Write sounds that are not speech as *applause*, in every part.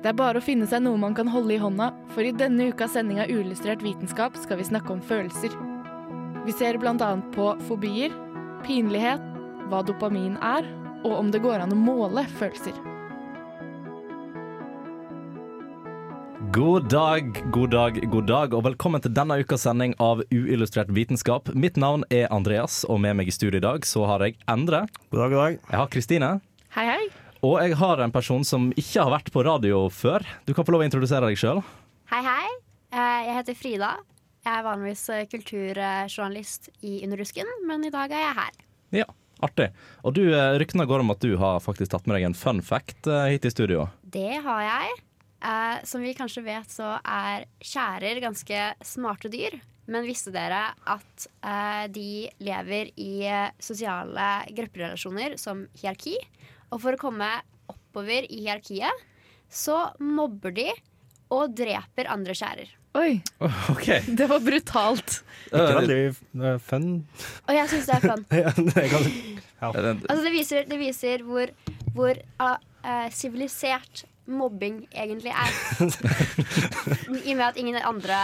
Det er bare å finne seg noe man kan holde i hånda, for i denne ukas sending av Uillustrert vitenskap skal vi snakke om følelser. Vi ser bl.a. på fobier, pinlighet, hva dopamin er, og om det går an å måle følelser. God dag, god dag, god dag, og velkommen til denne ukas sending av Uillustrert vitenskap. Mitt navn er Andreas, og med meg i studio i dag så har jeg Endre. God dag, god dag. Jeg har Kristine. Hei, hei. Og jeg har en person som ikke har vært på radio før. Du kan få lov å introdusere deg sjøl. Hei, hei. Eh, Jeg heter Frida. Jeg er vanligvis eh, kulturjournalist i Underdusken, men i dag er jeg her. Ja, artig. Og du, eh, ryktene går om at du har faktisk tatt med deg en fun fact hit i studio. Det har jeg. Som vi kanskje vet, så er tjærer ganske smarte dyr. Men visste dere at de lever i sosiale grupperelasjoner som hierarki? Og for å komme oppover i hierarkiet, så mobber de og dreper andre skjærer. Oi, *laughs* Okay. det var brutalt. Ikke Eh, veldig eh, fun. Og jeg syns det er fun. *laughs* Ja, det kan, ja. eh, Altså det viser, det viser hvor, hvor ah, uh, sivilisert mobbing egentlig er. *laughs* I og med at ingen andre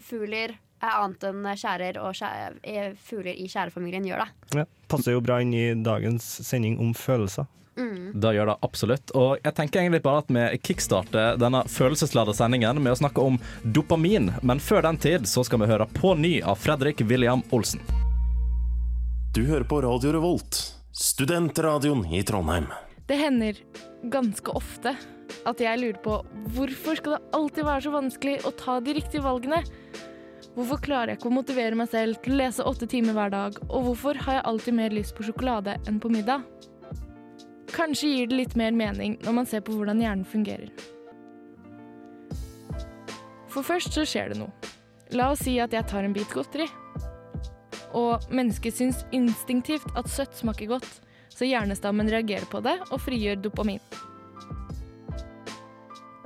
fugler er annet enn skjærer og skjæ- eh, fugler i skjærefamilien gjør det. Ja. Passer jo bra inn i dagens sending om følelser. Det gjør det absolutt. Og jeg tenker egentlig bare at vi kickstarter denne følelsesladde sendingen med å snakke om dopamin. Men før den tid så skal vi høre På ny av Fredrik William Olsen. Du hører på Radio Revolt, studentradioen i Trondheim. Det hender ganske ofte at jeg lurer på hvorfor skal det alltid være så vanskelig å ta de riktige valgene? Hvorfor klarer jeg ikke å motivere meg selv til å lese åtte timer hver dag? Og hvorfor har jeg alltid mer lyst på sjokolade enn på middag? Kanskje gir det litt mer mening når man ser på hvordan hjernen fungerer. For først så skjer det noe. La oss si at jeg tar en bit godteri. Og mennesket syns instinktivt at søtt smaker godt, så hjernestammen reagerer på det og frigjør dopamin.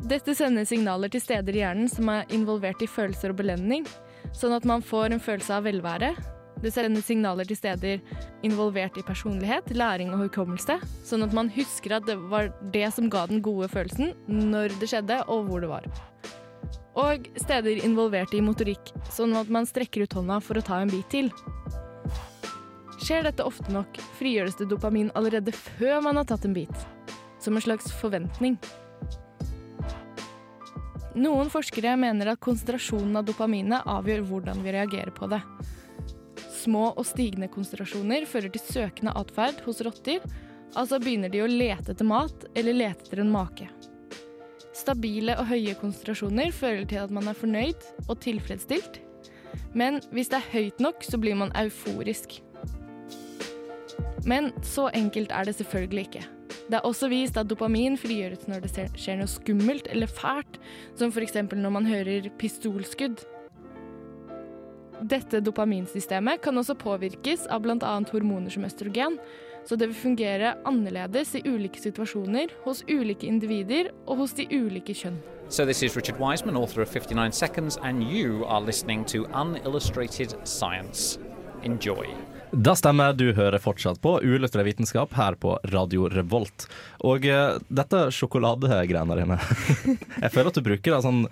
Dette sender signaler til steder i hjernen som er involvert i følelser og belønning, sånn at man får en følelse av velvære. Det sender signaler til steder involvert i personlighet, læring og hukommelse, sånn at man husker at det var det som ga den gode følelsen, når det skjedde og hvor det var. Og steder involvert i motorikk, sånn at man strekker ut hånda for å ta en bit til. Skjer dette ofte nok, frigjøres det dopamin allerede før man har tatt en bit. Som en slags forventning. Noen forskere mener at konsentrasjonen av dopaminet avgjør hvordan vi reagerer på det. Små og stigende konsentrasjoner fører til søkende atferd hos rotter, altså begynner de å lete etter mat eller lete etter en make. Stabile og høye konsentrasjoner fører til at man er fornøyd og tilfredsstilt, men hvis det er høyt nok, så blir man euforisk. Men så enkelt er det selvfølgelig ikke. Det er også vist at dopamin frigjøres når det skjer noe skummelt eller fælt, som f.eks. når man hører pistolskudd. Dette dopaminsystemet kan også påvirkes av bl.a. hormoner som østrogen, så det vil fungere annerledes i ulike situasjoner, hos ulike individer og hos de ulike kjønn. So, this is Richard Wiseman, author of 59 Seconds, and you are listening to Unillustrated Science. Enjoy. Da stemmer, du hører fortsatt på Uillustrert vitenskap her på Radio Revolt. Og uh, dette sjokoladegreiene dine *laughs* Jeg føler at du bruker det sånn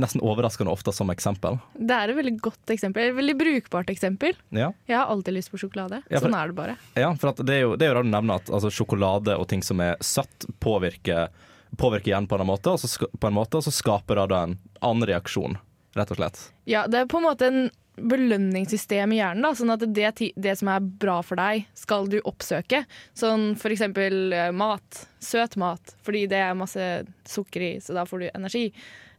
nesten overraskende ofte som eksempel. Det er et veldig godt eksempel, et veldig brukbart eksempel. Ja, Jeg har alltid lyst på sjokolade. Ja, for- Sånn er det bare. ja for det er jo det er jo du nevner at altså, sjokolade og ting som er søtt, påvirker, påvirker hjernen på en måte, og så, på en måte, og så skaper det da en annen reaksjon, rett og slett. Ja, det er på en måte en belønningssystem i hjernen. Da, sånn at det, det som er bra for deg, skal du oppsøke. Sånn for eksempel eh, mat. Søt mat. Fordi det er masse sukker i, så da får du energi.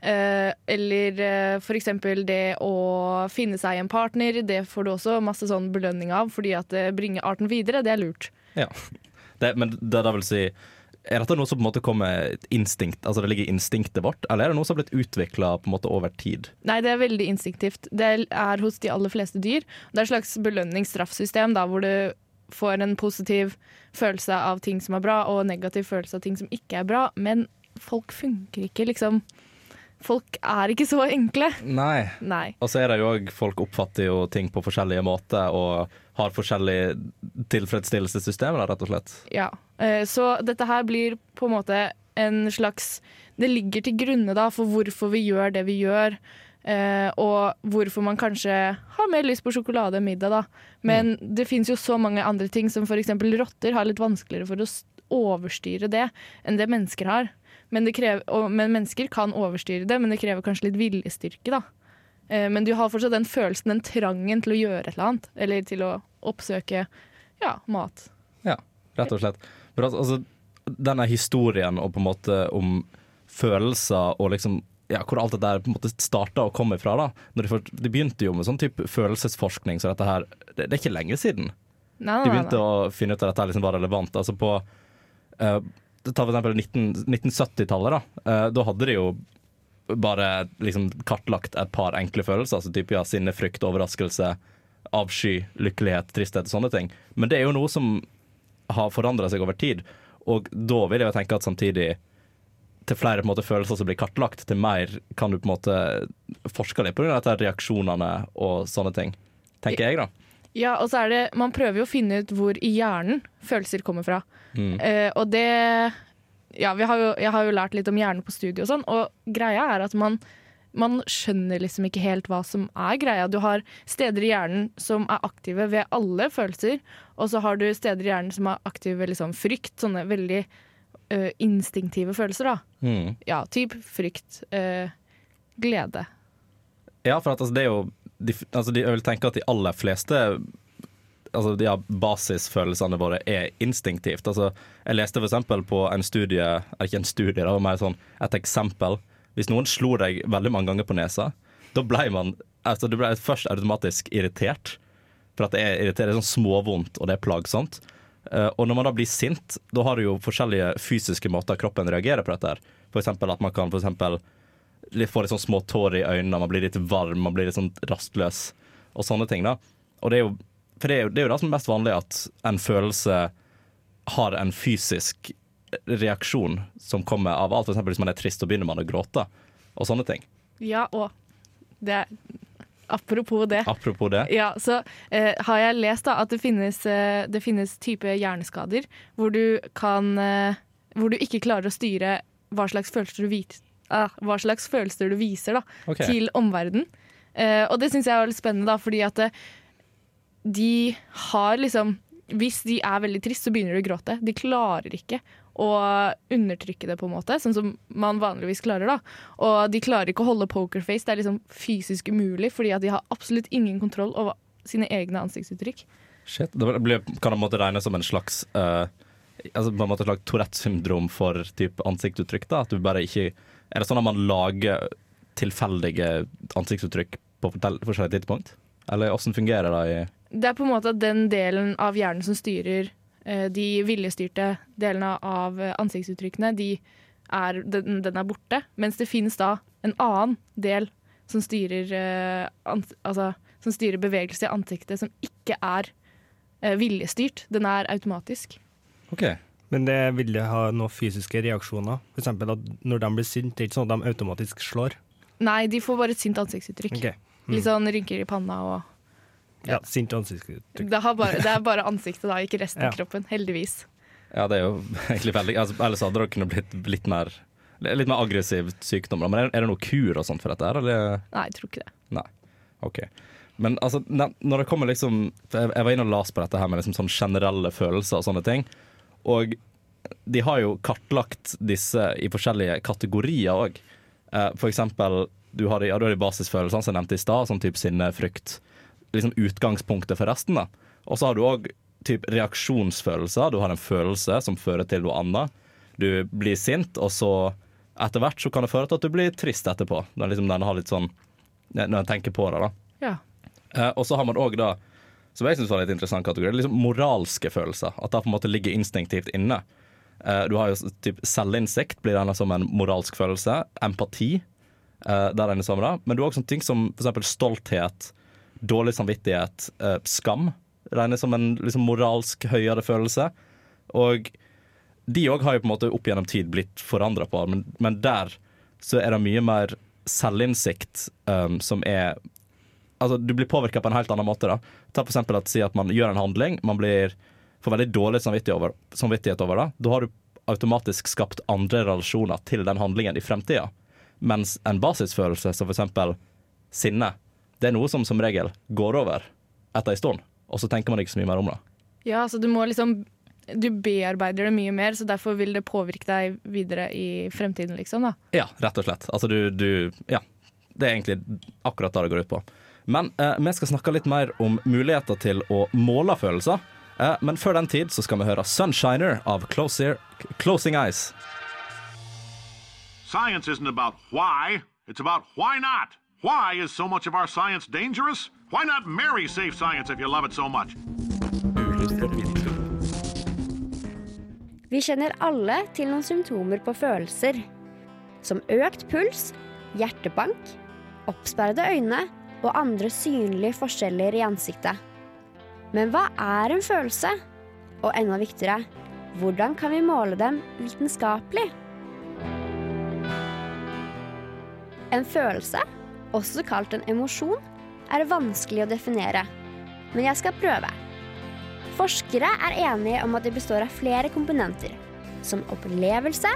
Eh, eller eh, eksempel det å finne seg en partner. Det får du også masse sånn belønning av, fordi at det bringer arten videre. Det er lurt. Ja. *laughs* Det, men det, da vil si Er dette noe som på en måte kommer instinkt, altså det ligger i instinktet vårt, eller er det noe som har blitt utvikla over tid? Nei, det er veldig instinktivt. Det er hos de aller fleste dyr. Det er et slags belønningsstraffsystem hvor du får en positiv følelse av ting som er bra, og en negativ følelse av ting som ikke er bra. Men folk funker ikke, liksom. Folk er ikke så enkle. Nei. Nei. Og så er det jo òg Folk oppfatter jo ting på forskjellige måter og har forskjellige tilfredsstillelsessystemer, rett og slett. Ja. Eh, Så dette her blir på en måte en slags Det ligger til grunne da for hvorfor vi gjør det vi gjør. eh, og hvorfor man kanskje har mer lyst på sjokolade enn middag, da. Men det fins jo så mange andre ting, som f.eks. rotter har litt vanskeligere for å overstyre det enn det mennesker har. Men, det krever, og, men mennesker kan overstyre det, men det krever kanskje litt viljestyrke, da. Eh, men du har fortsatt den følelsen, den trangen til å gjøre et eller annet. Eller til å oppsøke ja, mat. Ja, rett og slett. For altså, denne historien og på en måte om følelser og liksom ja, hvor alt det der på en måte starta og kom ifra. da Når de, for, de begynte jo med sånn type følelsesforskning, så dette her Det, det er ikke lenge siden. Nei, nei, de begynte å finne ut at dette liksom var relevant. Altså på eh, Ta for eksempel 1970-tallet. Da Eh, Da hadde de jo bare liksom kartlagt et par enkle følelser. Altså type ja, sinne, frykt, overraskelse, avsky, lykkelighet, tristhet og sånne ting. Men det er jo noe som har forandra seg over tid. Og da vil jeg jo tenke at samtidig til flere på en måte, følelser som blir kartlagt, til mer kan du på en måte forske litt på grunn av reaksjonene og sånne ting. Tenker jeg, da. Ja, og så er det Man prøver jo å finne ut hvor i hjernen følelser kommer fra. Mm. Eh, og det Ja, vi har jo, jeg har jo lært litt om hjernen på studiet og sånn, og greia er at man man skjønner liksom ikke helt hva som er greia. Du har steder i hjernen som er aktive ved alle følelser, og så har du steder i hjernen som er aktive ved liksom frykt, sånne veldig eh, instinktive følelser, da. Mm. Ja, typ frykt, eh, glede. Ja, for at, altså, det er jo de, altså, de, Jeg vil tenke at de aller fleste Altså de her basisfølelsene våre er instinktivt. Altså, jeg leste eksempel på en studie Eller ikke en studie, det var mer sånn et eksempel. Hvis noen slo deg veldig mange ganger på nesa, da ble man altså, Du ble først automatisk irritert. For at det er irriterende, det er sånn småvondt, og det er plagsomt. Eh, og når man da blir sint, da har du jo forskjellige fysiske måter kroppen reagerer på dette. eksempel at man kan for eksempel litt, får litt sånn små tårer i øynene, man blir litt varm, man blir litt sånn rastløs og sånne ting. da. Og det er jo, for det er jo, det er jo det som er mest vanlig, at en følelse har en fysisk reaksjon som kommer av alt. Eksempel hvis man er trist, så begynner man å gråte, og sånne ting. Ja, og det Apropos det. Apropos det. Ja, så eh, har jeg lest da at det finnes, eh, det finnes type hjerneskader hvor du kan eh, Hvor du ikke klarer å styre hva slags følelser du, vis, ah, hva slags følelser du viser da, okay. til omverdenen. Eh, og det syns jeg er litt spennende, da, fordi at eh, de har liksom Hvis de er veldig trist, så begynner de å gråte. De klarer ikke å undertrykke det, på en måte, sånn som man vanligvis klarer. da. Og de klarer ikke å holde pokerface. Det er liksom fysisk umulig, fordi at de har absolutt ingen kontroll over sine egne ansiktsuttrykk. Shit. Det blir, kan det måte regnes som en slags uh, altså på en måte et slags Tourettes syndrom for type ansiktsuttrykk? da? At du bare ikke Er det sånn at man lager tilfeldige ansiktsuttrykk på forskjellige tidspunkt? Eller åssen fungerer det i Det er på en måte den delen av hjernen som styrer eh, de viljestyrte delene av eh, ansiktsuttrykkene, de er, den, den er borte. Mens det finnes da en annen del som styrer, eh, ans altså, som styrer bevegelse i ansiktet, som ikke er viljestyrt. Den er automatisk. OK. Men det vil det ha noen fysiske reaksjoner? F.eks. at når de blir sinte, det er ikke sånn at de automatisk slår? Nei, de får bare et sint ansiktsuttrykk. Okay. Mm. Litt sånn rynker i panna og Ja, sint ansiktsuttrykk. det, har bare, det er bare *laughs* ansiktet, da, ikke resten Ja. av kroppen. Heldigvis. Ja, det er jo *laughs* egentlig veldig altså, Ellers hadde det kunnet blitt litt mer Litt mer aggressiv sykdom. Men er, er det noe kur og sånt for dette? her, Eller? Nei, jeg tror ikke det. Nei. OK. Men altså, når det kommer liksom Jeg, jeg var inne og las på dette her med liksom sånn generelle følelser og sånne ting. Og de har jo kartlagt disse i forskjellige kategorier òg. Eh, for eksempel, du har de, ja, du har de basisfølelsene som jeg nevnte i stad, som type sinne, frykt. Liksom utgangspunktet for resten. da. Og så har du òg reaksjonsfølelser. Du har en følelse som fører til noe annet. Du blir sint, og så etter hvert så kan det føre til at du blir trist etterpå. Når, liksom, litt sånn Når en tenker på det, da. Ja. Eh, og så har man òg da, som jeg syns var litt interessant kategori, liksom moralske følelser. At det på en måte ligger instinktivt inne. Eh, du har jo typ selvinnsikt, blir denne som en moralsk følelse. Empati, eh, der regnes som da. Men du har også ting som f.eks. stolthet, dårlig samvittighet, eh, skam. Regnes som en liksom, moralsk høyere følelse. Og de òg har jo på en måte opp gjennom tid blitt forandra på, men, men der så er det mye mer selvinnsikt um, som er Altså, du blir påvirka på en helt annen måte. da Ta for eksempel at Si at man gjør en handling, man blir får veldig dårlig samvittighet over, samvittighet over det. Da har du automatisk skapt andre relasjoner til den handlingen i fremtida. Mens en basisfølelse, som f.eks. sinne, det er noe som som regel går over etter en stund, og så tenker man ikke så mye mer om det. Ja, altså du må liksom Du bearbeider det mye mer, så derfor vil det påvirke deg videre i fremtiden, liksom, da. Ja, rett og slett. Altså du, du Ja. Det er egentlig akkurat det det går ut på. Men eh, vi skal snakke litt mer om muligheter til å måle følelser. Eh, men før den tid så skal vi høre 'Sunshiner' av Closer, 'Closing Eyes'. Science isn't about why, it's about why not. Why is so much of our science dangerous? Why not marry safe science if you love it so much? Vi kjenner alle til noen symptomer på følelser. Som økt puls, hjertebank, oppsperrede øyne og andre synlige forskjeller i ansiktet. Men hva er en følelse? Og enda viktigere, hvordan kan vi måle dem vitenskapelig? En følelse, også kalt en emosjon, er vanskelig å definere. Men jeg skal prøve. Forskere er enige om at det består av flere komponenter, som opplevelse,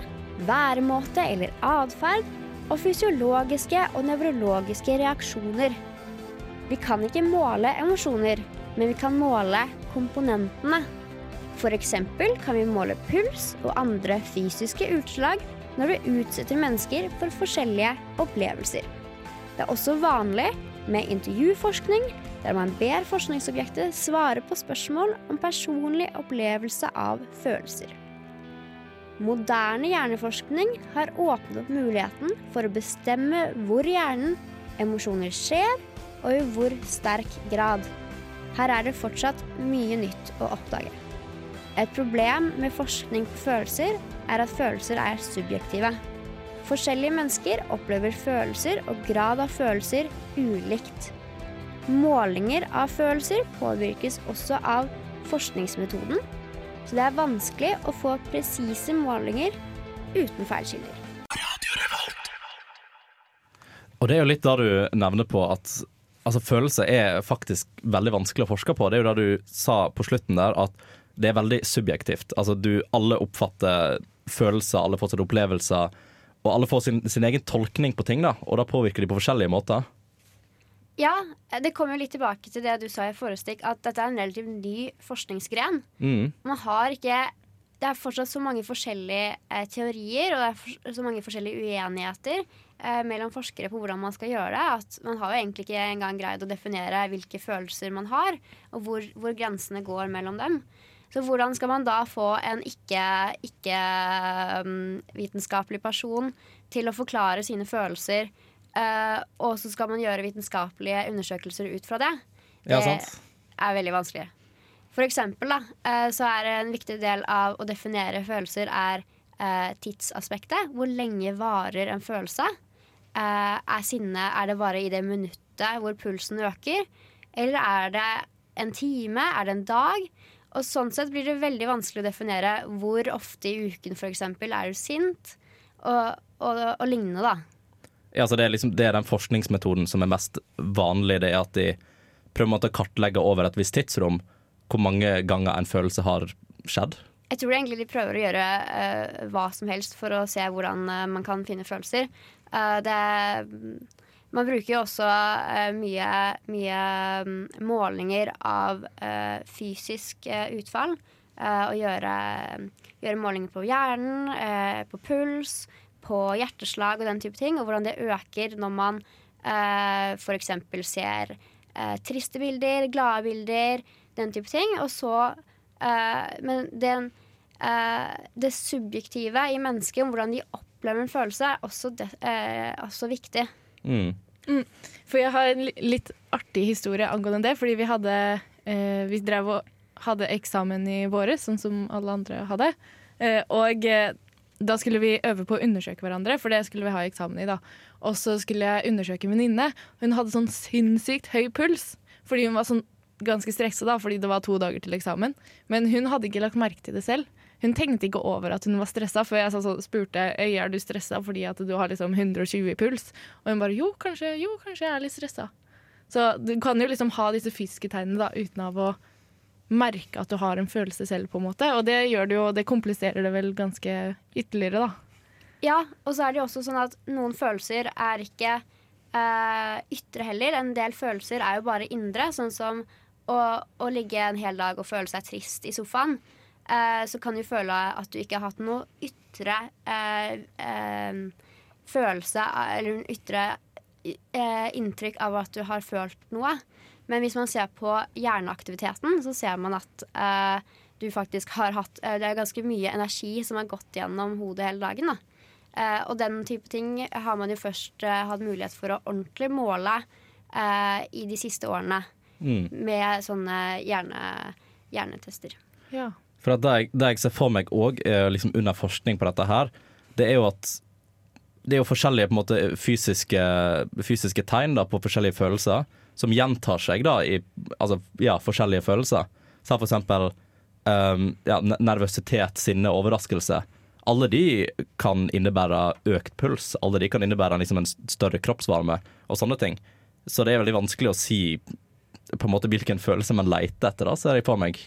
væremåte eller atferd, og fysiologiske og nevrologiske reaksjoner. Vi kan ikke måle emosjoner, men vi kan måle komponentene. Eksempel kan vi måle puls og andre fysiske utslag når vi utsetter mennesker for forskjellige opplevelser. Det er også vanlig med intervjuforskning, der man ber forskningsobjektet svare på spørsmål om personlig opplevelse av følelser. Moderne hjerneforskning har åpnet opp muligheten for å bestemme hvor hjernen emosjoner skjer, og i hvor sterk grad. Her er det fortsatt mye nytt å oppdage. Et problem med forskning på følelser er at følelser er subjektive. Forskjellige mennesker opplever følelser og grad av følelser ulikt. Målinger av følelser påvirkes også av forskningsmetoden, så det er vanskelig å få presise målinger uten feilkilder. Og det er jo litt da du nevner på at altså, følelser er faktisk veldig vanskelig å forske på. Det er jo da du sa på slutten der at det er veldig subjektivt. Altså du, alle oppfatter følelser, alle får sine opplevelser, og alle får sin, sin egen tolkning på ting, da. Og da påvirker de på forskjellige måter. Ja, det kommer litt tilbake til det du sa i forrige at dette er en relativt ny forskningsgren. Mm. Man har ikke Det er fortsatt så mange forskjellige eh, teorier, og det er for, så mange forskjellige uenigheter eh, mellom forskere på hvordan man skal gjøre det, at man har jo egentlig ikke engang greid å definere hvilke følelser man har, og hvor, hvor grensene går mellom dem. Så hvordan skal man da få en ikke-vitenskapelig person til å forklare sine følelser, eh, og så skal man gjøre vitenskapelige undersøkelser ut fra det? Ja, Det sant. er veldig vanskelig. For eksempel da, uh, så er en viktig del av å definere følelser er uh, tidsaspektet. Hvor lenge varer en følelse? Er sinne er det bare i det minuttet hvor pulsen øker? Eller er det en time? Er det en dag? Og sånn sett blir det veldig vanskelig å definere hvor ofte i uken f.eks. er du sint, og, og, og lignende, da. Ja, altså det, er liksom, det er den forskningsmetoden som er mest vanlig. Det er at de prøver å kartlegge over et visst tidsrom hvor mange ganger en følelse har skjedd. Jeg tror egentlig de prøver å gjøre uh, hva som helst for å se hvordan uh, man kan finne følelser. Uh, det, man bruker jo også mye, mye um, målinger av fysisk utfall. og gjøre, gjøre målinger på hjernen, på puls, på hjerteslag og den type ting. Og hvordan det øker når man uh, f.eks. ser eh, triste bilder, glade bilder, den type ting. Og så eh, Men den, eh, det subjektive i mennesket, om hvordan de opplever en følelse, er også, det, eh, også viktig. Mm. For jeg har en litt artig historie angående det. Fordi vi hadde eh, Vi drev og hadde eksamen i våre, sånn som alle andre hadde. Eh, og eh, da skulle vi øve på å undersøke hverandre, for det skulle vi ha eksamen i. da. Og så skulle jeg undersøke en venninne. Hun hadde sånn sinnssykt høy puls. Fordi hun var sånn ganske stressa, da, fordi det var to dager til eksamen. Men hun hadde ikke lagt merke til det selv. Hun tenkte ikke over at hun var stressa, før jeg så, spurte «Øy, er du stressa fordi at du har liksom 120 i puls. Og hun bare jo, kanskje, jo, kanskje jeg er litt stressa. Så du kan jo liksom ha disse fysiske tegnene da, uten av å merke at du har en følelse selv, på en måte. Og det gjør det jo, det kompliserer det vel ganske ytterligere, da. Ja, og så er det jo også sånn at noen følelser er ikke øh, ytre heller. En del følelser er jo bare indre, sånn som å, å ligge en hel dag og føle seg trist i sofaen. Øh, så kan du føle at du ikke har hatt noe ytre øh, følelse eller ytre inntrykk av at du har følt noe. Men hvis man ser på hjerneaktiviteten, så ser man at eh, du faktisk har hatt eh, Det er ganske mye energi som har gått gjennom hodet hele dagen. da. Eh, og den type ting har man jo først eh, hatt mulighet for å ordentlig måle eh, i de siste årene. Med sånne hjerne, hjernetester. Ja. For at det, jeg, det jeg ser for meg òg, liksom under forskning på dette her, det er jo at det er jo forskjellige på en måte, fysiske, fysiske tegn da, på forskjellige følelser som gjentar seg da, i altså, ja, forskjellige følelser. Så for eksempel um, ja, nervøsitet, sinne, overraskelse. Alle de kan innebære økt puls. Alle de kan innebære liksom, en større kroppsvarme og sånne ting. Så det er veldig vanskelig å si på en måte hvilken følelse man leter etter, da, ser jeg på meg.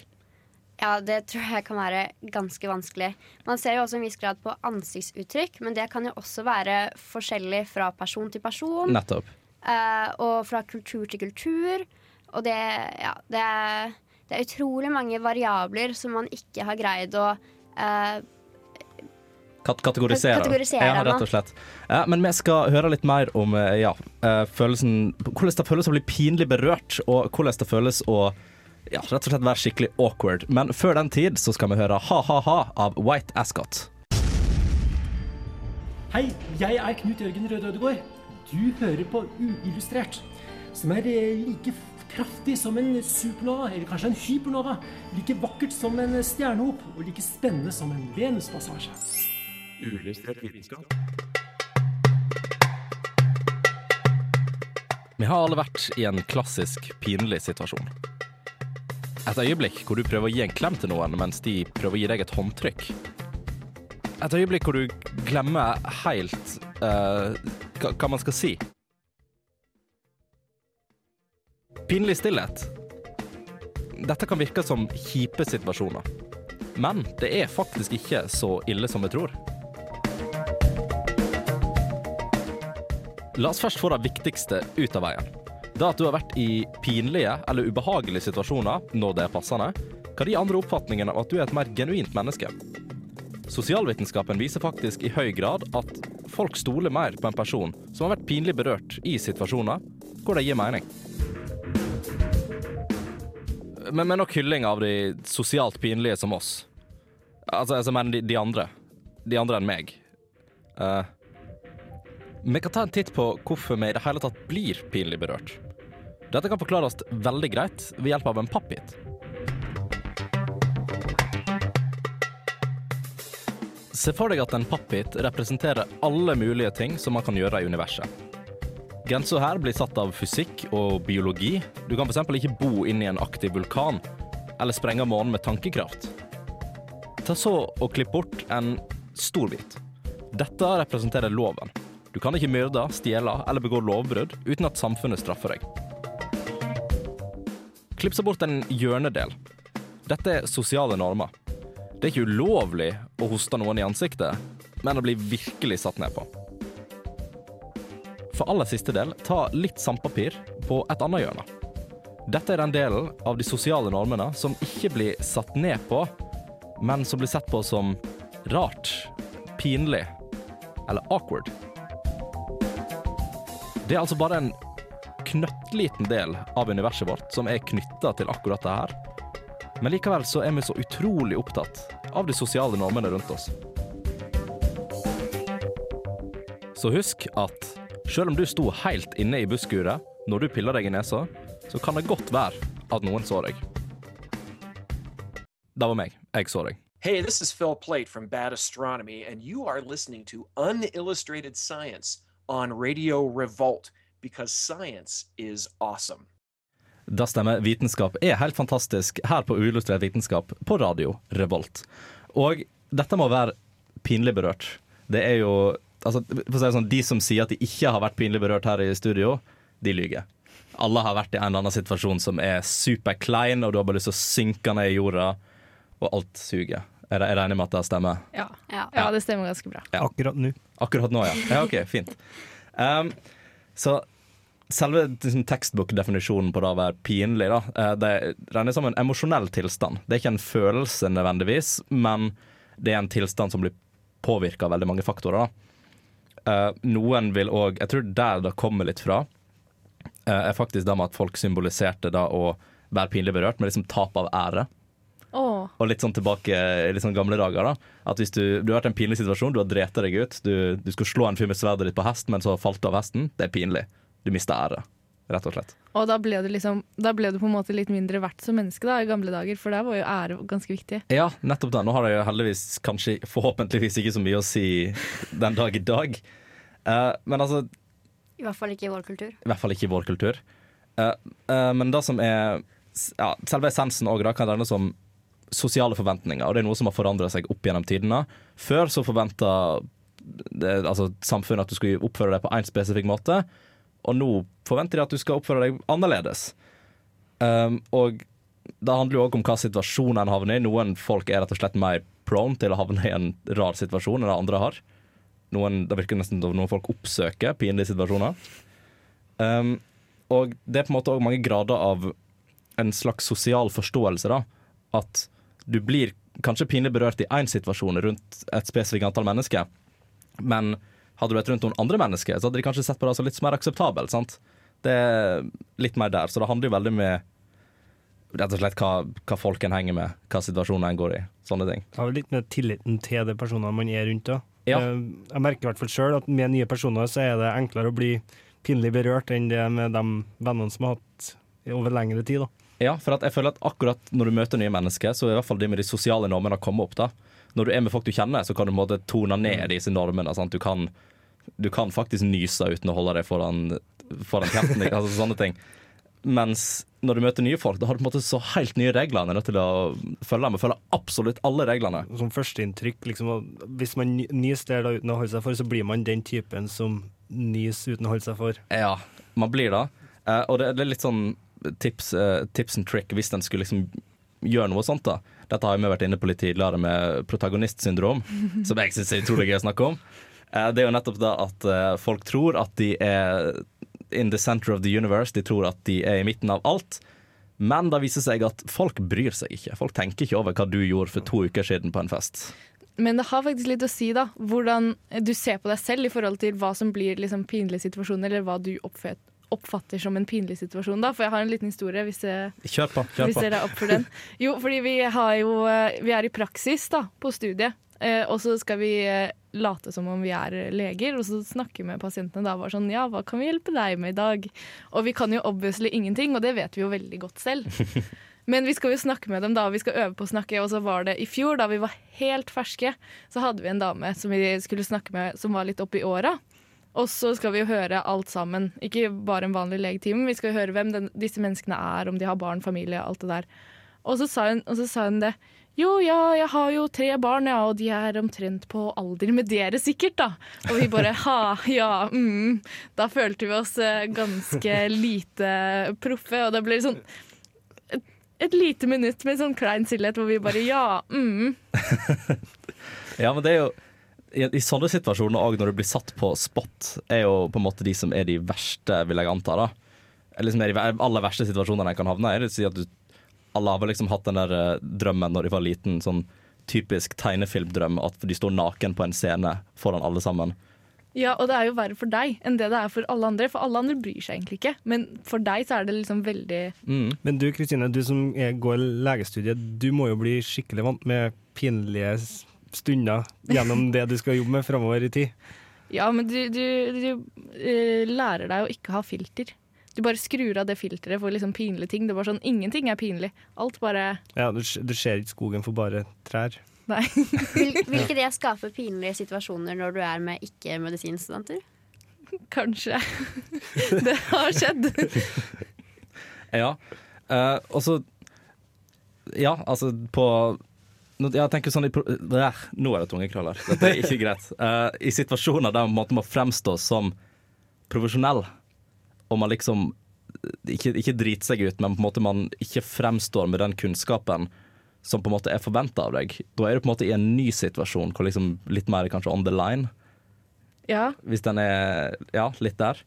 Ja, det tror jeg kan være ganske vanskelig. Man ser jo også en viss grad på ansiktsuttrykk, men det kan jo også være forskjellig fra person til person. Nettopp. Eh, og fra kultur til kultur. Og det, ja, det, er, det er utrolig mange variabler som man ikke har greid å eh, Kat kategorisere. Kategorisere ja, rett og slett. Ja, men vi skal høre litt mer om eh, ja, eh, følelsen Hvordan det føles å bli pinlig berørt, og hvordan det føles å ja, rett og slett være skikkelig awkward. Men før den tid så skal vi høre Ha-ha-ha av White Ascot. Hei, jeg er Knut Jørgen Røde Ødegård. Du hører på Uillustrert, som er eh, like kraftig som en supernova, eller kanskje en hypernova. Like vakkert som en stjernehop, og like spennende som en Venuspassasje. Vi har alle vært i en klassisk pinlig situasjon. Et øyeblikk hvor du prøver å gi en klem til noen mens de prøver å gi deg et håndtrykk. Et øyeblikk hvor du glemmer helt eh, hva, man skal si. Pinlig stillhet. Dette kan virke som kjipe situasjoner. Men det er faktisk ikke så ille som vi tror. La oss først få det viktigste ut av veien. Det at du har vært i pinlige eller ubehagelige situasjoner når det er passende, kan gi andre oppfatningen av at du er et mer genuint menneske. Sosialvitenskapen viser faktisk i høy grad at folk stoler mer på en person som har vært pinlig berørt i situasjoner hvor det gir mening. Men men nok hylling av de sosialt pinlige som oss. Altså, jeg mener de, de andre. De andre enn meg. Uh, vi kan ta en titt på hvorfor vi i det hele tatt blir pinlig berørt. Dette kan forklares veldig greit ved hjelp av en pappbit. Se for deg at en pappbit representerer alle mulige ting som man kan gjøre i universet. Grensa her blir satt av fysikk og biologi. Du kan f.eks. ikke bo inni en aktiv vulkan, eller sprenge månen med tankekraft. Ta så og klipp bort en stor bit. Dette representerer loven. Du kan ikke myrde, stjele eller begå lovbrudd uten at samfunnet straffer deg. Klipp så bort en hjørnedel. Dette er sosiale normer. Det er ikke ulovlig å hoste noen i ansiktet, men å bli virkelig satt ned på. For aller siste del, ta litt sandpapir på et annet hjørne. Dette er den delen av de sosiale normene som ikke blir satt ned på, men som blir sett på som rart, pinlig eller awkward. Det er altså bare en knøttliten del av universet vårt som er knytta til akkurat det her. Men likevel så er vi så utrolig opptatt av de sosiale normene rundt oss. Så husk at selv om du sto helt inne i busskuret når du piller deg i nesa, så kan det godt være at noen så deg. Det var meg. Jeg så deg. Hey, this is Phil Plate from Bad Astronomy, and you are listening to Unillustrated Science on Radio Revolt because science is awesome. Da stemmer. Vitenskap er helt fantastisk her på Uillustrert vitenskap på radio Revolt. Og dette må være pinlig berørt. Det er jo altså, for å si det sånn, De som sier at de ikke har vært pinlig berørt her i studio, de lyver. Alle har vært i en eller annen situasjon som er superklein, og du har bare lyst til å synke ned i jorda, og alt suger. Er er enig med at det stemmer? Ja. Ja. ja, det stemmer ganske bra. Ja. Akkurat nå. Akkurat nå, ja. ja ok, fint. Um, så selve liksom, tekstbokdefinisjonen på det å være pinlig, da, eh, det regnes som en emosjonell tilstand. Det er ikke en følelse nødvendigvis, men det er en tilstand som blir påvirka av veldig mange faktorer. Da. Eh, noen vil òg Jeg tror der det kommer litt fra, eh, er faktisk det med at folk symboliserte det å være pinlig berørt med liksom tap av ære. Oh. Og litt sånn tilbake i sånn gamle dager. da At hvis du, du har vært i en pinlig situasjon, du har drept deg ut, du, du skulle slå en fyr med sverdet ditt på hest, men så falt du av hesten, det er pinlig. Du mista ære, rett og slett. Og da ble, du liksom, da ble du på en måte litt mindre verdt som menneske da, i gamle dager, for der var jo ære ganske viktig. Ja, nettopp det. Nå har jeg jo heldigvis kanskje forhåpentligvis ikke så mye å si den dag i dag. Uh, men altså, I hvert fall ikke i vår kultur. i hvert fall ikke i vår kultur. Uh, uh, men det som er ja, Selve essensen òg kan regnes som sosiale forventninger, og det er noe som har forandra seg opp gjennom tidene. Før så forventa altså, samfunnet at du skulle oppføre deg på én spesifikk måte, og nå forventer de at du skal oppføre deg annerledes. Um, og det handler jo òg om hva situasjon en havner i. Noen folk er rett og slett mer prone til å havne i en rar situasjon enn det andre har. Noen, det virker nesten som noen folk oppsøker pinlige situasjoner. Um, og det er på en måte òg mange grader av en slags sosial forståelse. da At du blir kanskje pinlig berørt i én situasjon rundt et spesifikt antall mennesker, men hadde du vært rundt noen andre mennesker, så hadde de kanskje sett på det som litt mer akseptabelt. sant? Det er litt mer der. Så det handler jo veldig med rett og slett hva, hva folk en henger med, hva situasjonen en går i. Sånne ting. Det har vel litt med tilliten til de personene man er rundt. Da. Ja. Eh, Jeg merker i hvert fall sjøl at med nye personer så er det enklere å bli pinlig berørt enn det med de vennene som har hatt over lengre tid. da. Ja, for jeg føler at akkurat når du møter nye mennesker, så er i hvert fall det med de sosiale normene kommet opp. da. Når du er med folk du kjenner, så kan du på en måte tone ned disse normene. Sant? Du, kan, du kan faktisk nyse uten å holde deg foran, foran kjeften altså sånne ting. Mens når du møter nye folk, da har du på en måte så helt nye regler. Du er nødt til å følge og følge absolutt alle reglene. Som førsteinntrykk, liksom, hvis man nyser der uten å holde seg for, så blir man den typen som nyser uten å holde seg for. Ja, man blir det. Eh, og det, det er litt sånn tips, eh, tips and trick hvis en skulle liksom gjøre noe sånt. da. Dette har vi vært inne på litt tidligere med protagonistsyndrom, *laughs* som jeg syns er utrolig gøy å snakke om. Eh, det er jo nettopp det at eh, folk tror at de er in the center of the universe. De tror at de er i midten av alt. Men det viser seg at folk bryr seg ikke. Folk tenker ikke over hva du gjorde for to uker siden på en fest. Men det har faktisk litt å si da, hvordan du ser på deg selv i forhold til hva som blir liksom pinlige situasjoner, eller hva du oppfatter, oppfatter som en pinlig situasjon. da. For jeg har en liten historie, hvis, jeg, Kjør på. kjør hvis dere er opp for den. Jo, fordi vi, har jo, eh, vi er i praksis da, på studiet, eh, og så skal vi eh, late som om vi er leger, og så snakke med pasientene da. Bare sånn, ja, hva kan vi hjelpe deg med i dag? Og vi kan jo obviously ingenting, og det vet vi jo veldig godt selv. *laughs* Men vi skal jo snakke med dem da, og vi skal øve på å snakke. Og så var det i fjor, da vi var helt ferske, så hadde vi en dame som vi skulle snakke med som var litt oppi åra. Og så skal vi jo høre alt sammen. Ikke bare en vanlig legetime, vi skal høre hvem den, disse menneskene er, om de har barn, familie, alt det der. Og så sa hun, så sa hun det. Jo, ja, jeg har jo tre barn, ja, og de er omtrent på alder med dere sikkert, da. Og vi bare ha, ja, mm. Da følte vi oss eh, ganske lite proffe, og det ble sånn et, et lite minutt med sånn klein stillhet hvor vi bare ja, mm. *laughs* Ja, men det er jo i, I sånne situasjoner òg, når du blir satt på spot, er jo på en måte de som er de verste, vil jeg anta. da Eller som er de aller verste situasjonene en kan havne i. Si at du, alle har vel liksom hatt den der eh, drømmen når de var liten, sånn typisk tegnefilmdrøm, at de står naken på en scene foran alle sammen. Ja, og det er jo verre for deg enn det det er for alle andre. For alle andre bryr seg egentlig ikke, men for deg så er det liksom veldig Mm. Men du Kristine, du som går legestudiet, du må jo bli skikkelig vant med pinlige stunder gjennom *laughs* det du skal jobbe med framover i tid. Ja, men du, du, du eh, lærer deg å ikke ha filter. Du bare skrur av det filteret for liksom pinlige ting. Det er bare sånn, Ingenting er pinlig. Alt bare Ja, du, du ser ikke skogen for bare trær. Nei. *laughs* Vil, vil ikke det skape pinlige situasjoner når du er med ikke-medisinstudenter? Kanskje. *laughs* det har skjedd. Ja. Uh, og så Ja, altså på jeg tenker sånn Nå er det tungekrøller. Dette er ikke greit. Uh, *laughs* I situasjoner der man må fremstå som profesjonell, og man liksom ikke, ikke driter seg ut, men på en måte man ikke fremstår med den kunnskapen som på en måte er forventa av deg. Da er du på en måte i en ny situasjon, hvor liksom litt mer kanskje on the line. Ja. Hvis den er ja, litt der.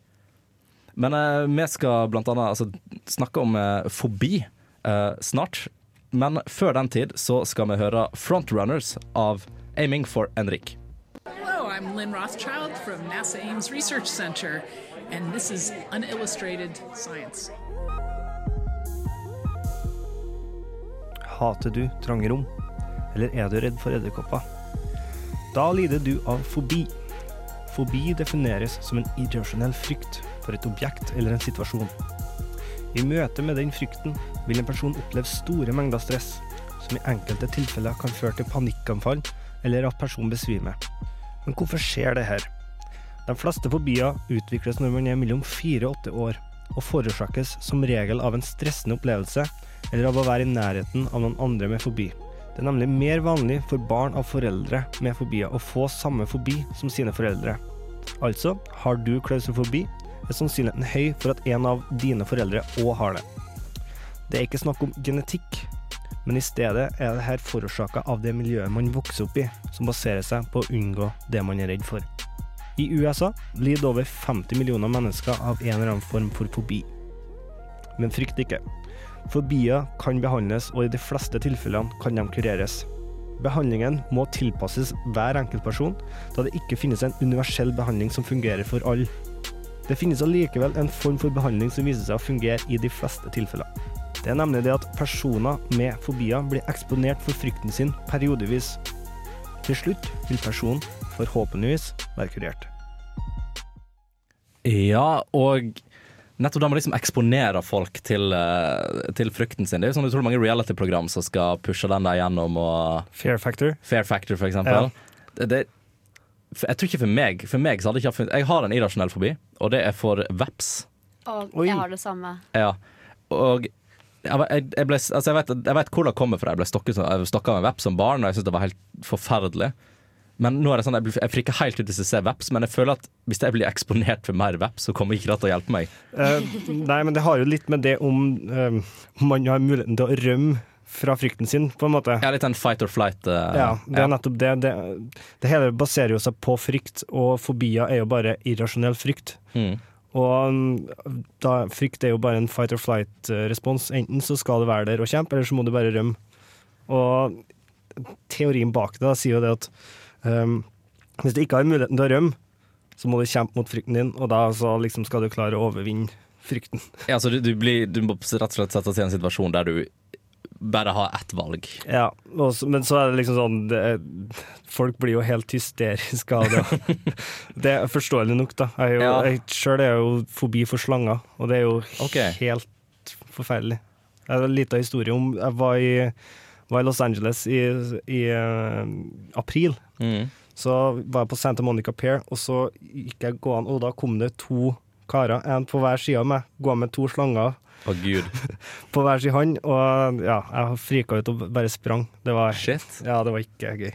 Men uh, vi skal blant annet altså, snakke om uh, fobi eh, snart. Men før den tid så skal vi høre 'Frontrunners' av Aiming for Enrik. Hello, I'm Lynn Rothschild from NASA Ames Research Center, and this is Unillustrated Science. Hater du trange rom? Eller er du redd for edderkopper? Da lider du av fobi. Fobi defineres som en irrasjonell frykt for et objekt eller en situasjon. I møte med den frykten vil en person oppleve store mengder stress, som i enkelte tilfeller kan føre til panikkanfall eller at personen besvimer. Men hvorfor skjer det her? De fleste fobier utvikles når man er mellom fire og åtte år, og forårsakes som regel av en stressende opplevelse eller av å være i nærheten av noen andre med fobi. Det er nemlig mer vanlig for barn av foreldre med fobier å få samme fobi som sine foreldre. Altså, har du klaustrofobi, er sannsynligheten høy for at en av dine foreldre òg har det. Det er ikke snakk om genetikk, men i stedet er det her forårsaka av det miljøet man vokser opp i, som baserer seg på å unngå det man er redd for. I USA lider over 50 millioner mennesker av en eller annen form for fobi. Men frykt ikke. Fobier kan behandles, og i de fleste tilfellene kan de kureres. Behandlingen må tilpasses hver enkelt person, da det ikke finnes en universell behandling som fungerer for alle. Det finnes allikevel en form for behandling som viser seg å fungere i de fleste tilfeller. Det er nemlig det at personer med fobier blir eksponert for frykten sin periodevis. Til slutt vil personen forhåpentligvis være kurert. Ja, og nettopp da man liksom eksponerer folk til, eh, til frykten sin. Det er jo sånn utrolig mange reality-program som skal pushe den der gjennom. Og Fair factor. Fair Factor, for eksempel. Det, det, for jeg tror ikke for meg For meg så hadde jeg ikke Jeg har en irrasjonell fobi, og det er for veps. Og Oi. jeg har det samme. Ja. Og jeg, ble, altså jeg, vet, jeg vet hvor det kommer fra. Jeg ble stokket, jeg stokka av en veps som barn, og jeg syntes det var helt forferdelig. Men nå er det sånn, jeg, blir- jeg friker helt ut hvis jeg ser veps, men jeg føler at hvis jeg blir eksponert for mer veps, så kommer ikke det til å hjelpe meg. Uh, nei, men det har jo litt med det om uh, man har muligheten til å rømme fra frykten sin, på en måte. Ja, litt en fight or flight. Uh, Ja, det er nettopp det. det. Det hele baserer jo seg på frykt, og fobier er jo bare irrasjonell frykt. Mm. Og mm, da, frykt er jo bare en fight or flight-respons. Enten så skal du være der og kjempe, eller så må du bare rømme. Og teorien bak det da, sier jo det at um, hvis du ikke har muligheten til å rømme, så må du kjempe mot frykten din, og da så liksom skal du klare å overvinne frykten. Ja, så du, du, blir, du må rett og slett sette deg i en situasjon der du bare ha ett valg. Ja, også, men så er det liksom sånn det, Folk blir jo helt hysteriske av det. *laughs* det er forståelig nok, da. Jeg, Ja. jeg sjøl er jo fobi for slanger, og det er jo okay. helt forferdelig. Jeg har en liten historie om Jeg var i, var i Los Angeles i, i uh, april. Mm. Så var jeg på Santa Monica Pier, og så gikk jeg gående, og da kom det to karer, en på hver side av meg, gående med to slanger Å gud. *laughs* på hver sin hånd, og ja, jeg frika ut og bare sprang. Det var, Shit. ja, det var ikke gøy.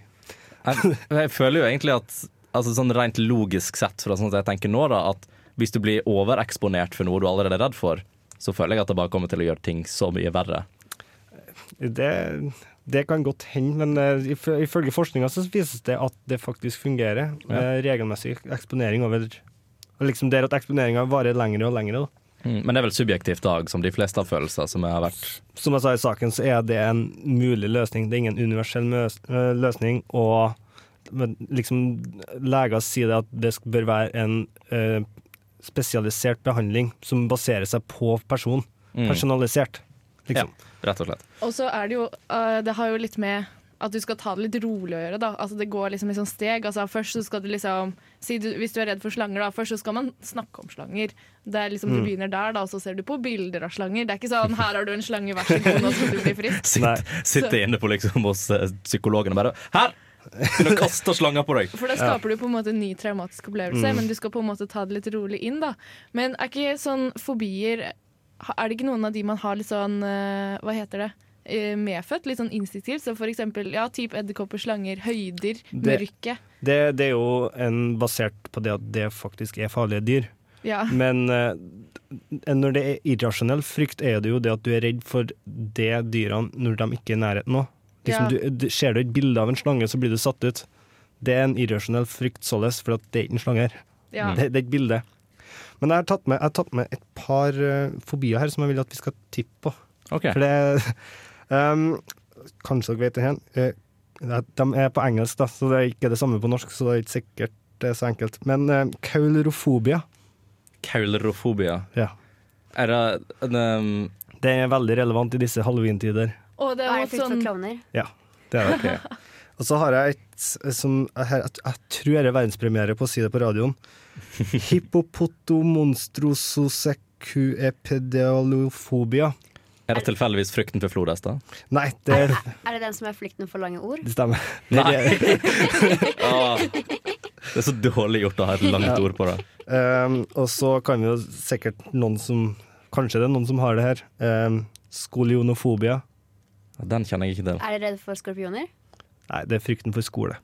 Jeg, jeg føler jo egentlig at altså sånn rent logisk sett, fra sånn at jeg tenker nå, da, at hvis du blir overeksponert for noe du allerede er redd for, så føler jeg at det bare kommer til å gjøre ting så mye verre. Det, det kan godt hende, men uh, if- ifølge forskninga så vises det at det faktisk fungerer. Med regelmessig eksponering over liksom Der at eksponeringa varer lengre og lengre. Da. Mm. Men det er vel subjektivt dag, som de fleste av følelser som jeg har vært Som jeg sa i saken, så er det en mulig løsning. Det er ingen universell eh, løsning. Og liksom leger sier det at det bør være en eh, spesialisert behandling som baserer seg på person. Mm. Personalisert. Liksom. Rett og slett. Og så er det jo øh, Det har jo litt med at du skal ta det litt rolig å gjøre. da Altså Det går liksom i sånn steg. Altså Først så skal du liksom si du, Hvis du er redd for slanger, da først så skal man snakke om slanger. Det er liksom Du Mm. begynner der, da og så ser du på bilder av slanger. Det er ikke sånn 'her har du en slange, vær så god, nå skal du bli frisk'. *laughs* Sitt, sitte inne på liksom hos eh, psykologen og bare Her! Begynner å kaste slanger på deg. For da skaper du på en måte en ny traumatisk opplevelse, Mm. men du skal på en måte ta det litt rolig inn. da Men er ikke sånn fobier Er det ikke noen av de man har litt sånn øh, Hva heter det? Eh, Medfødt, litt sånn instinktivt. Så for eksempel ja, type edderkopper, slanger, høyder, Det- mørke. Det, det er jo en basert på det at det faktisk er farlige dyr. Ja. Men eh, når det er irrasjonell frykt, er det jo det at du er redd for det dyrene når de ikke er i nærheten nå. Liksom, Ja. du, ser du et bilde av en slange, så blir du satt ut. Det er en irrasjonell frykt således, for at det er ikke en slange her. Ja. Det, det er et bilde. Men jeg har tatt med, jeg har tatt med et par uh, fobier her som jeg vil at vi skal tippe på. Ok. For det um, Kanskje dere vet det her. Eh, de er på engelsk, da, så det er ikke det samme på norsk, så det er ikke sikkert det er så enkelt. Men uh, kaulrofobia Kaulrofobia. Ja. Er det um, Det er veldig relevant i disse halloween-tider. Og det er er frykt for klovner? Ja, det er det. *laughs* Og så har jeg et som her, jeg, jeg tror det er verdenspremiere på å si det på radioen. *laughs* Hippopotomonstrososekuepedialofobia. Er det tilfeldigvis frykten for flodhester? Nei, det, Er, er det den som er flykten for lange ord? det stemmer. *laughs* Nei. Det, *laughs* Ah, det er så dårlig gjort å ha et langt ord på det. Um, og så kan vi jo sikkert noen som Kanskje det er noen som har det her. Um, skolionofobia. Den kjenner jeg ikke til. Er dere redd for skorpioner? Nei, det er frykten for skole.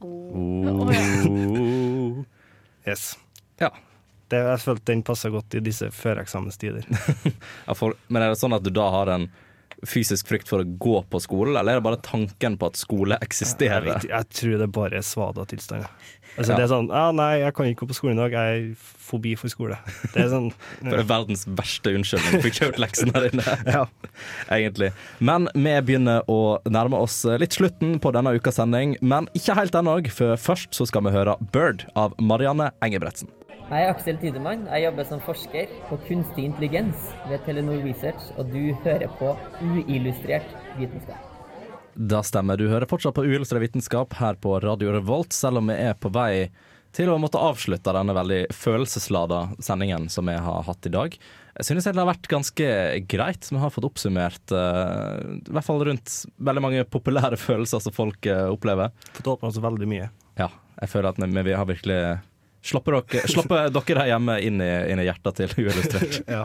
Oh. *laughs* Yes. Ja. Det, jeg følte den passa godt i disse føreksamenstider. *laughs* Ja, for, men er det sånn at du da har en fysisk frykt for å gå på skolen, eller er det bare tanken på at skole eksisterer? Jeg, jeg tror det bare er svada-tilstander. Altså, Ja. Det er sånn ah, 'Nei, jeg kan ikke gå på skolen i dag. Jeg er fobi for skole'. Det er sånn *laughs* For det er verdens verste unnskyldning Fikk kjørt leksene dine. *laughs* Ja. Egentlig. Men vi begynner å nærme oss litt slutten på denne ukas sending, men ikke helt ennå, for først så skal vi høre 'Bird' av Marianne Engebretsen. Jeg er Aksel Tidemann. Jeg jobber som forsker på kunstig intelligens ved Telenor Research, og du hører på uillustrert vitenskap. Da stemmer. Du hører fortsatt på Uillustrert vitenskap her på Radio Revolt, selv om vi er på vei til å måtte avslutte denne veldig følelseslada sendingen som vi har hatt i dag. Jeg synes det har vært ganske greit. Vi har fått oppsummert uh, i hvert fall rundt veldig mange populære *laughs* følelser som folk uh, opplever. Fått åpna oss veldig mye. Ja, jeg føler at vi, vi har virkelig Slipper dere, der hjemme inn i, inn i hjertet til Uillustrert. *laughs* Ja.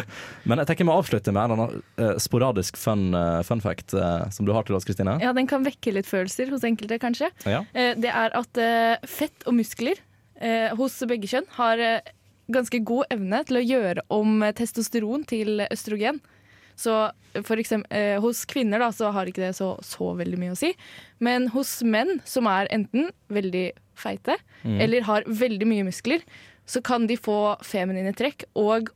Men jeg tenker vi avslutter med en annen, eh, sporadisk fun, uh, fun fact uh, som du har til oss, Kristine. Ja, den kan vekke litt følelser hos enkelte, kanskje. Ja. Eh, Det er at fett og muskler eh, hos begge kjønn har ganske god evne til å gjøre om testosteron til østrogen. Så for eksempel, eh, hos kvinner da, så har ikke det så, så veldig mye å si. Men hos menn som er enten veldig feite Mm. eller har veldig mye muskler, så kan de få feminine trekk og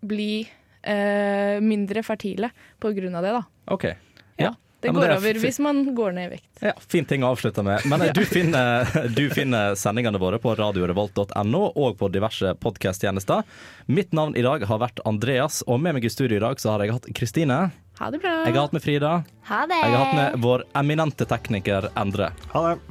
bli eh, mindre fertile på grunn av det. da. Okay. Ja, Det Ja, går det er over hvis man går ned i vekt. Ja, Fin ting å avslutte med. Men eh, *laughs* du, finner, *laughs* du finner sendingene våre på radiorevolt.no og på diverse podkasttjenester. Mitt navn i dag har vært Andreas, og med meg i studio i dag så har jeg hatt Kristine. Ha det bra. Jeg har hatt med Frida. Ha det! Jeg har hatt med vår eminente tekniker Endre. Ha det.